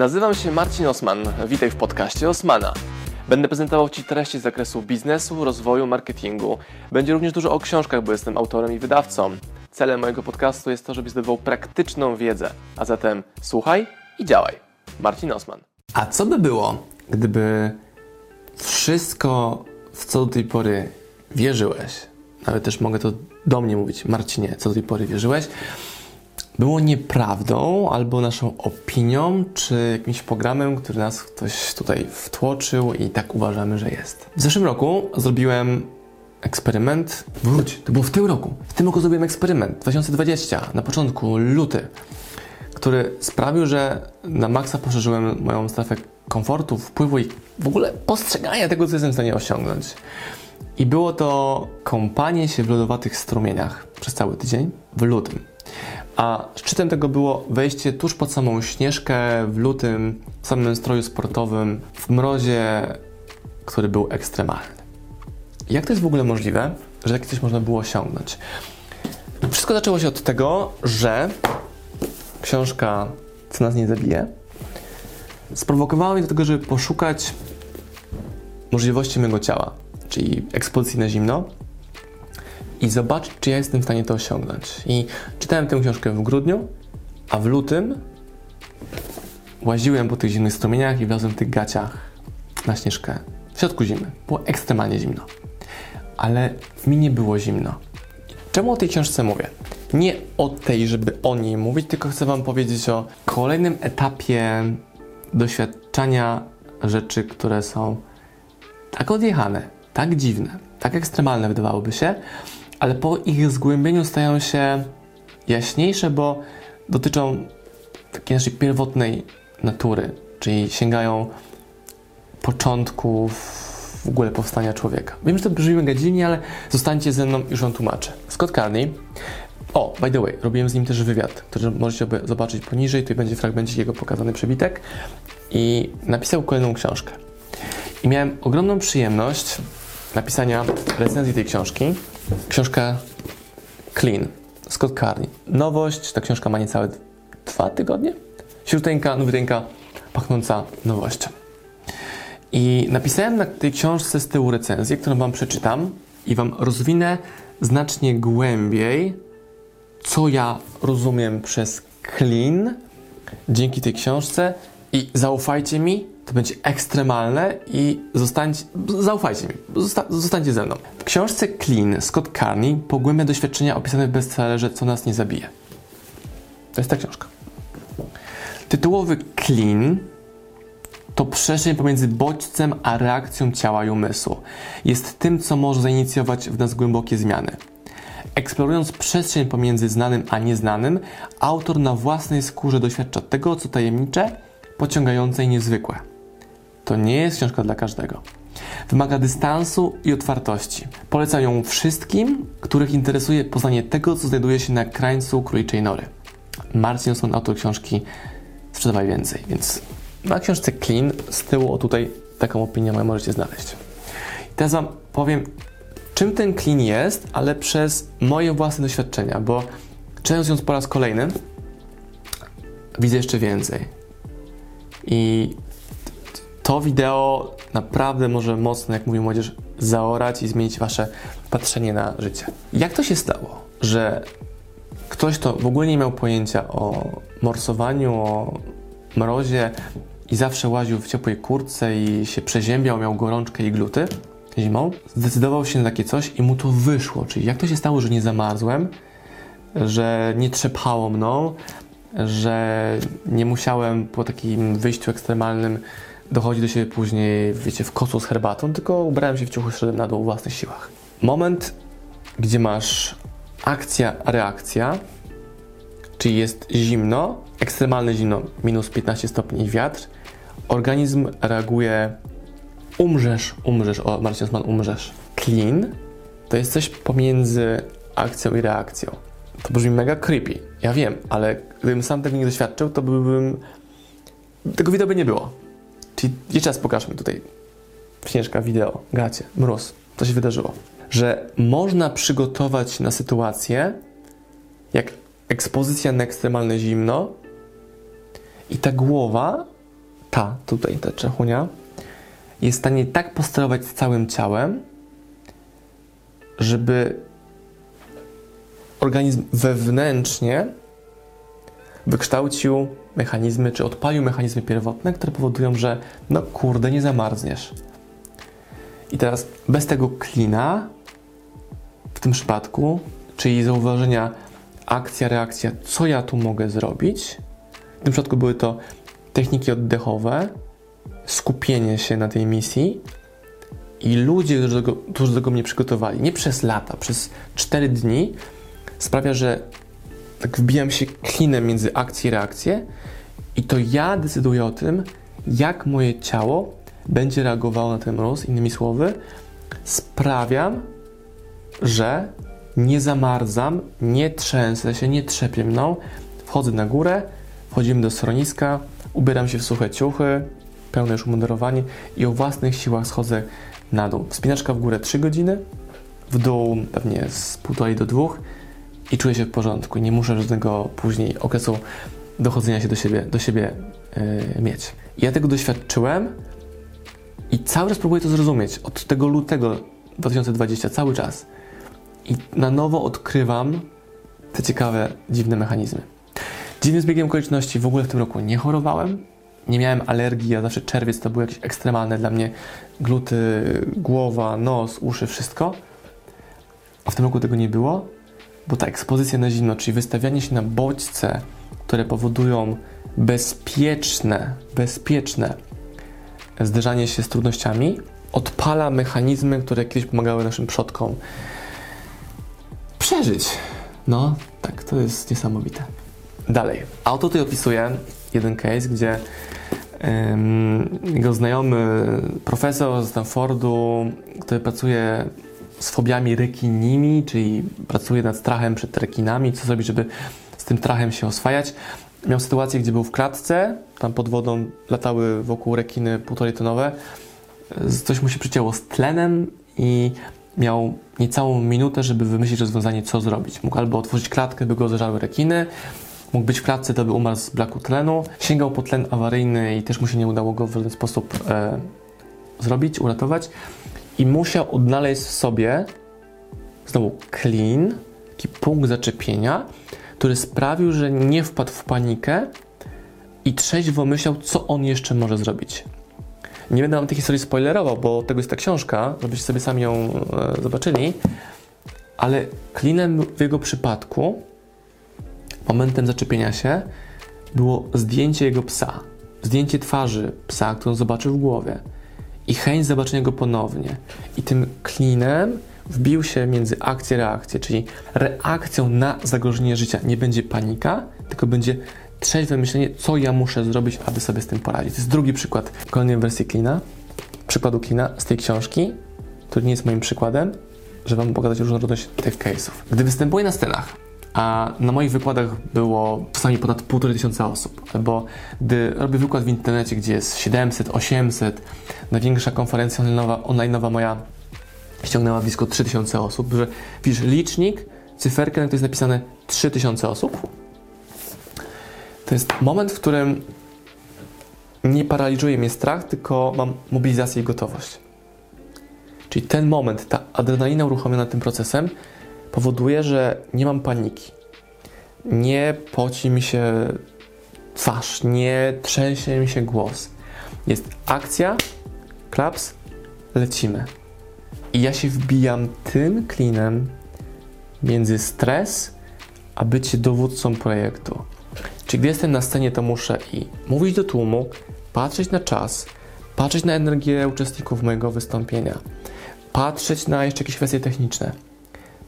Nazywam się Marcin Osman. Witaj w podcaście Osmana. Będę prezentował Ci treści z zakresu biznesu, rozwoju, marketingu. Będzie również dużo o książkach, bo jestem autorem i wydawcą. Celem mojego podcastu jest to, żebyś zdobywał praktyczną wiedzę. A zatem słuchaj i działaj. Marcin Osman. A co by było, gdyby wszystko, w co do tej pory wierzyłeś, nawet też mogę to do mnie mówić, Marcinie, co do tej pory wierzyłeś, było nieprawdą albo naszą opinią, czy jakimś programem, który nas ktoś tutaj wtłoczył i tak uważamy, że jest. W zeszłym roku zrobiłem eksperyment. Wróć, to było w tym roku. W tym roku zrobiłem eksperyment 2020, na początku, luty, który sprawił, że na maksa poszerzyłem moją strefę komfortu, wpływu i w ogóle postrzegania tego, co jestem w stanie osiągnąć. I było to kąpanie się w lodowatych strumieniach przez cały tydzień w lutym. A szczytem tego było wejście tuż pod samą śnieżkę w lutym, w samym stroju sportowym, w mrozie, który był ekstremalny. Jak to jest w ogóle możliwe, że takie coś można było osiągnąć? Wszystko zaczęło się od tego, że książka Co nas nie zabije sprowokowała mnie do tego, żeby poszukać możliwości mojego ciała, czyli ekspozycji na zimno, i zobaczyć, czy ja jestem w stanie to osiągnąć. I czytałem tę książkę w grudniu, a w lutym łaziłem po tych zimnych strumieniach i wlazłem w tych gaciach na śnieżkę w środku zimy. Było ekstremalnie zimno. Ale mi nie było zimno. Czemu o tej książce mówię? Nie o tej, żeby o niej mówić, tylko chcę Wam powiedzieć o kolejnym etapie doświadczania rzeczy, które są tak odjechane, tak dziwne, tak ekstremalne wydawałoby się, ale po ich zgłębieniu stają się jaśniejsze, bo dotyczą takiej naszej pierwotnej natury, czyli sięgają początków w ogóle powstania człowieka. Wiem, że to brzmi mega dziwnie, ale zostańcie ze mną, już wam tłumaczę. Scott Carney, o, by the way, robiłem z nim też wywiad, który możecie zobaczyć poniżej, tutaj będzie fragmencik jego pokazany przebitek i napisał kolejną książkę. I miałem ogromną przyjemność napisania recenzji tej książki. Książka Clean, Scott Carney. Nowość, ta książka ma niecałe dwa tygodnie. Śródręka, nowiuteńka, pachnąca nowością. I napisałem na tej książce z tyłu recenzję, którą Wam przeczytam i Wam rozwinę znacznie głębiej, co ja rozumiem przez clean dzięki tej książce i zaufajcie mi, to będzie ekstremalne i zostańcie, zaufajcie mi, zosta, zostańcie ze mną. W książce Clean Scott Carney pogłębia doświadczenia opisane w bestsellerze Co nas nie zabije. To jest ta książka. Tytułowy Clean to przestrzeń pomiędzy bodźcem a reakcją ciała i umysłu. Jest tym, co może zainicjować w nas głębokie zmiany. Eksplorując przestrzeń pomiędzy znanym a nieznanym, autor na własnej skórze doświadcza tego, co tajemnicze, pociągające i niezwykłe. To nie jest książka dla każdego. Wymaga dystansu i otwartości. Polecam ją wszystkim, których interesuje poznanie tego, co znajduje się na krańcu króliczej nory. Marcin Osman, autor książki Sprzedawaj Więcej, więc na książce Clean z tyłu o tutaj taką opinię możecie znaleźć. I teraz Wam powiem, czym ten Clean jest, ale przez moje własne doświadczenia, bo czytając ją po raz kolejny, widzę jeszcze więcej. I to wideo naprawdę może mocno, jak mówi młodzież, zaorać i zmienić Wasze patrzenie na życie. Jak to się stało, że ktoś, kto w ogóle nie miał pojęcia o morsowaniu, o mrozie i zawsze łaził w ciepłej kurtce i się przeziębiał, miał gorączkę i gluty zimą, zdecydował się na takie coś i mu to wyszło. Czyli jak to się stało, że nie zamarzłem, że nie trzepało mną, że nie musiałem po takim wyjściu ekstremalnym dochodzić do siebie później, wiecie, w kocu z herbatą, tylko ubrałem się w ciuchy, szedłem na dół w własnych siłach. Moment, gdzie masz akcja, reakcja, czyli jest zimno, ekstremalne zimno, minus 15 stopni wiatr, organizm reaguje, umrzesz, umrzesz, o Marcin Osman, umrzesz. Clean to jest coś pomiędzy akcją i reakcją. To brzmi mega creepy, ja wiem, ale gdybym sam tego nie doświadczył, to byłbym... Tego wideo nie było. Czyli jeszcze raz pokażmy tutaj. Śnieżka, wideo, gacie, mróz. To się wydarzyło. Że można przygotować na sytuację, jak ekspozycja na ekstremalne zimno i ta głowa ta tutaj, ta czechunia, jest w stanie tak posterować całym ciałem, żeby organizm wewnętrznie wykształcił mechanizmy, czy odpalił mechanizmy pierwotne, które powodują, że no kurde, nie zamarzniesz. I teraz bez tego klina w tym przypadku, czyli zauważenia akcja, reakcja, co ja tu mogę zrobić. W tym przypadku były to techniki oddechowe, skupienie się na tej misji i ludzie, którzy do, tego, którzy do tego mnie przygotowali, nie przez lata, przez 4 dni, sprawia, że tak wbijam się klinem między akcję i reakcję i to ja decyduję o tym, jak moje ciało będzie reagowało na ten mróz. Innymi słowy, sprawiam, że nie zamarzam, nie trzęsę się, nie trzepię mną. Wchodzę na górę, wchodzimy do schroniska, ubieram się w suche ciuchy, pełne już umundurowanie i o własnych siłach schodzę na dół. Wspinaczka w górę 3 godziny, w dół pewnie z półtorej do dwóch i czuję się w porządku. Nie muszę żadnego później okresu dochodzenia się do siebie, do siebie yy, mieć. Ja tego doświadczyłem i cały czas próbuję to zrozumieć. Od tego lutego 2020 cały czas. I na nowo odkrywam te ciekawe, dziwne mechanizmy. Dziwnym zbiegiem okoliczności w ogóle w tym roku nie chorowałem, nie miałem alergii, ja zawsze czerwiec to było jakieś ekstremalne dla mnie. Gluty, głowa, nos, uszy, wszystko. A w tym roku tego nie było, bo ta ekspozycja na zimno, czyli wystawianie się na bodźce, które powodują bezpieczne, bezpieczne zderzanie się z trudnościami, odpala mechanizmy, które kiedyś pomagały naszym przodkom przeżyć. No, tak, to jest niesamowite. Dalej. Auto tutaj opisuje jeden case, gdzie um, jego znajomy profesor z Stanfordu, który pracuje z fobiami rekinimi, czyli pracuje nad strachem przed rekinami, co zrobić, żeby z tym strachem się oswajać. Miał sytuację, gdzie był w klatce, tam pod wodą latały wokół rekiny półtorej tonowe. Coś mu się przycięło z tlenem i miał niecałą minutę, żeby wymyślić rozwiązanie, co zrobić. Mógł albo otworzyć klatkę, by go zeżarły rekiny, mógł być w klatce, to by umarł z braku tlenu. Sięgał po tlen awaryjny i też mu się nie udało go w żaden sposób e, zrobić, uratować. I musiał odnaleźć w sobie znowu clean, taki punkt zaczepienia, który sprawił, że nie wpadł w panikę i trzeźwo myślał, co on jeszcze może zrobić. Nie będę wam tej historii spoilerował, bo tego jest ta książka, żebyście sobie sami ją e, zobaczyli, ale klinem w jego przypadku, momentem zaczepienia się, było zdjęcie jego psa. Zdjęcie twarzy psa, którą zobaczył w głowie. I chęć zobaczenia go ponownie. I tym klinem wbił się między akcję reakcję, czyli reakcją na zagrożenie życia nie będzie panika, tylko będzie trzeźwe myślenie, co ja muszę zrobić, aby sobie z tym poradzić. To jest drugi przykład kolejnej wersji Klina, przykładu Klina z tej książki, który nie jest moim przykładem, żeby Wam pokazać różnorodność tych case'ów. Gdy występuję na scenach, a na moich wykładach było czasami ponad półtorej tysiąca osób, bo gdy robię wykład w internecie, gdzie jest 700, 800, największa konferencja online'owa moja ściągnęła blisko 3000 osób, że widzisz licznik, cyferkę, na której jest napisane 3000 osób, to jest moment, w którym nie paraliżuje mnie strach, tylko mam mobilizację i gotowość. Czyli ten moment, ta adrenalina uruchomiona tym procesem powoduje, że nie mam paniki. Nie poci mi się twarz, nie trzęsie mi się głos. Jest akcja, klaps, lecimy. I ja się wbijam tym klinem między stres a bycie dowódcą projektu. Czyli gdy jestem na scenie, to muszę i mówić do tłumu, patrzeć na czas, patrzeć na energię uczestników mojego wystąpienia, patrzeć na jeszcze jakieś kwestie techniczne.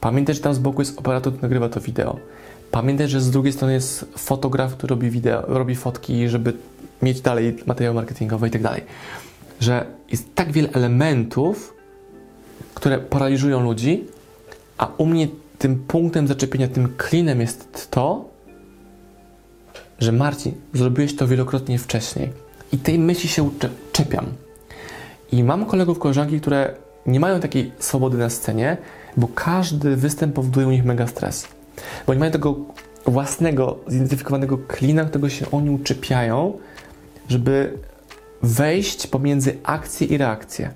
Pamiętać, że tam z boku jest operator, który nagrywa to wideo. Pamiętać, że z drugiej strony jest fotograf, który robi wideo, robi fotki, żeby mieć dalej materiał marketingowy i tak dalej. Że jest tak wiele elementów, które paraliżują ludzi, a u mnie tym punktem zaczepienia, tym klinem jest to, że Marcin, zrobiłeś to wielokrotnie wcześniej. I tej myśli się czepiam. I mam kolegów, koleżanki, które nie mają takiej swobody na scenie, bo każdy występ powoduje u nich mega stres. Bo nie mają tego własnego, zidentyfikowanego klina, którego się oni uczepiają, żeby wejść pomiędzy akcję i reakcję.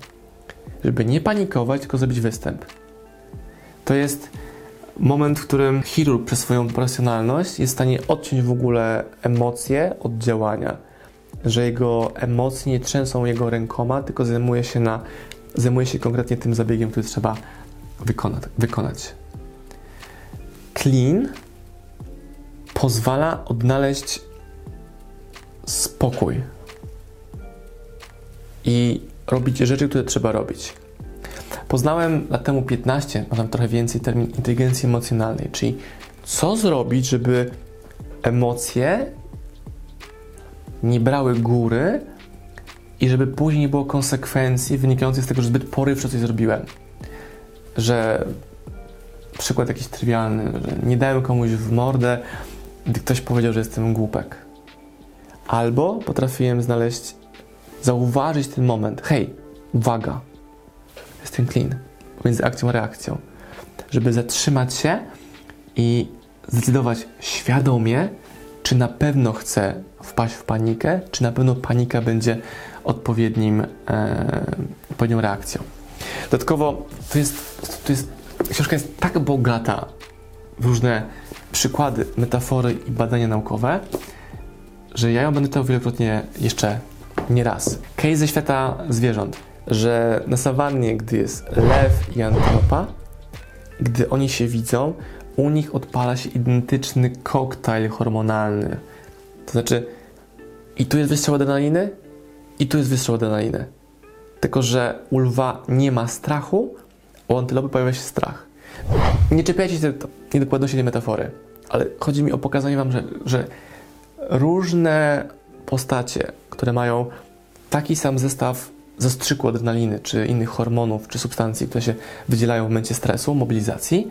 Żeby nie panikować, tylko zrobić występ. To jest moment, w którym chirurg przez swoją profesjonalność jest w stanie odciąć w ogóle emocje od działania. Że jego emocje nie trzęsą jego rękoma, tylko zajmuje się, na, zajmuje się konkretnie tym zabiegiem, który trzeba wykonać. wykonać. Clean pozwala odnaleźć spokój i robić rzeczy, które trzeba robić. Poznałem lat temu 15, może trochę więcej, termin inteligencji emocjonalnej, czyli co zrobić, żeby emocje nie brały góry i żeby później nie było konsekwencji wynikających z tego, że zbyt porywczo coś zrobiłem. Że przykład jakiś trywialny, że nie dałem komuś w mordę, gdy ktoś powiedział, że jestem głupek. Albo potrafiłem znaleźć, zauważyć ten moment. Hej, uwaga, jestem clean między akcją a reakcją. Żeby zatrzymać się i zdecydować świadomie, czy na pewno chcę wpaść w panikę, czy na pewno panika będzie odpowiednim, e, odpowiednią reakcją. Dodatkowo to jest, to jest, książka jest tak bogata w różne przykłady, metafory i badania naukowe, że ja ją będę czytał wielokrotnie jeszcze nie raz. Case ze świata zwierząt, że na sawannie, gdy jest lew i antylopa, gdy oni się widzą, u nich odpala się identyczny koktajl hormonalny. To znaczy, i tu jest wystrzał adrenaliny, i tu jest wystrzał adrenaliny. Tylko, że u lwa nie ma strachu, u antylopy pojawia się strach. Nie czepiajcie się niedokładności tej metafory, ale chodzi mi o pokazanie Wam, że, że różne postacie, które mają taki sam zestaw zastrzyku adrenaliny, czy innych hormonów, czy substancji, które się wydzielają w momencie stresu, mobilizacji,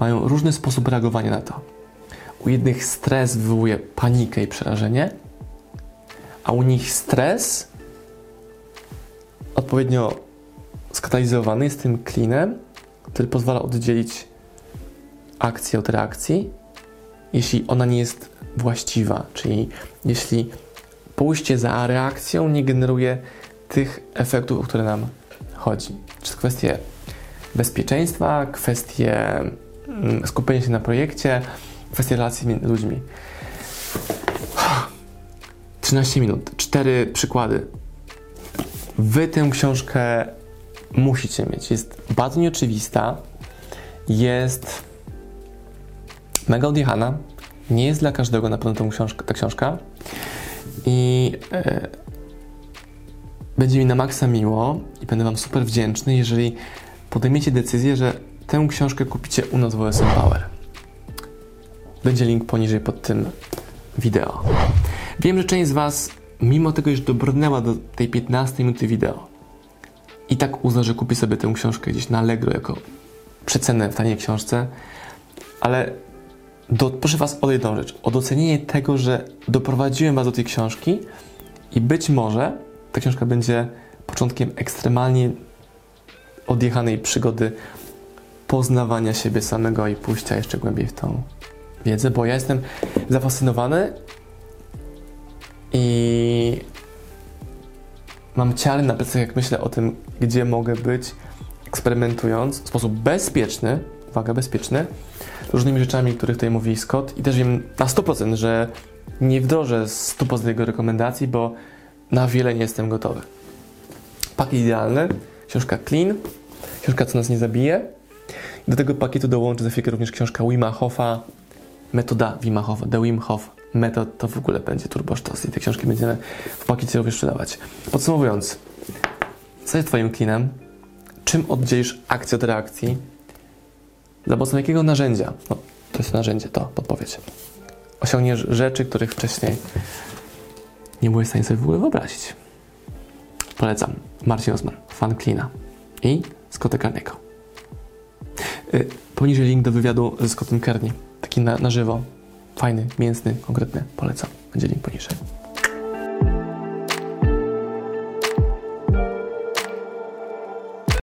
mają różny sposób reagowania na to. U jednych stres wywołuje panikę i przerażenie, a u nich stres odpowiednio skatalizowany jest tym klinem, który pozwala oddzielić akcję od reakcji, jeśli ona nie jest właściwa, czyli jeśli pójście za reakcją nie generuje tych efektów, o które nam chodzi. Czy to kwestie bezpieczeństwa, kwestie mm, skupienia się na projekcie, kwestie relacji między ludźmi. 13 minut, cztery przykłady. Wy tę książkę musicie mieć. Jest bardzo nieoczywista, jest mega odjechana, nie jest dla każdego na pewno ta książka i e, będzie mi na maksa miło i będę Wam super wdzięczny, jeżeli podejmiecie decyzję, że tę książkę kupicie u nas w OSM Power. Będzie link poniżej pod tym wideo. Wiem, że część z Was, mimo tego, że dobrnęła do tej 15 minuty wideo, i tak uzna, że kupi sobie tę książkę gdzieś na Allegro jako przecenę w taniej książce, ale do, proszę Was o jedną rzecz, o docenienie tego, że doprowadziłem Was do tej książki i być może ta książka będzie początkiem ekstremalnie odjechanej przygody poznawania siebie samego i pójścia jeszcze głębiej w tą wiedzę, bo ja jestem zafascynowany i mam ciary na plecach, jak myślę o tym, gdzie mogę być, eksperymentując w sposób bezpieczny, uwaga, bezpieczny, różnymi rzeczami, których tutaj mówi Scott i też wiem na 100%, że nie wdrożę 100% jego rekomendacji, bo na wiele nie jestem gotowy. Pakiet idealny, książka Clean, książka Co nas nie zabije. Do tego pakietu dołączę za chwilkę również książka Wima Hofa, metoda Wima Hofa, The Wim Hof Metod, to w ogóle będzie turbosztos i te książki będziemy w pakiecie również sprzedawać. Podsumowując, co jest Twoim klinem? Czym oddzielisz akcję od reakcji? Za pomocą jakiego narzędzia? No, to jest narzędzie, to podpowiedź. Osiągniesz rzeczy, których wcześniej nie byłeś w stanie sobie w ogóle wyobrazić. Polecam. Marcin Osman, fan Klina i Scotta Carniego. Yy, poniżej link do wywiadu ze Scottem Kearney. Taki na, na żywo. Fajny, mięsny, konkretny. Polecam. Będzie link poniżej.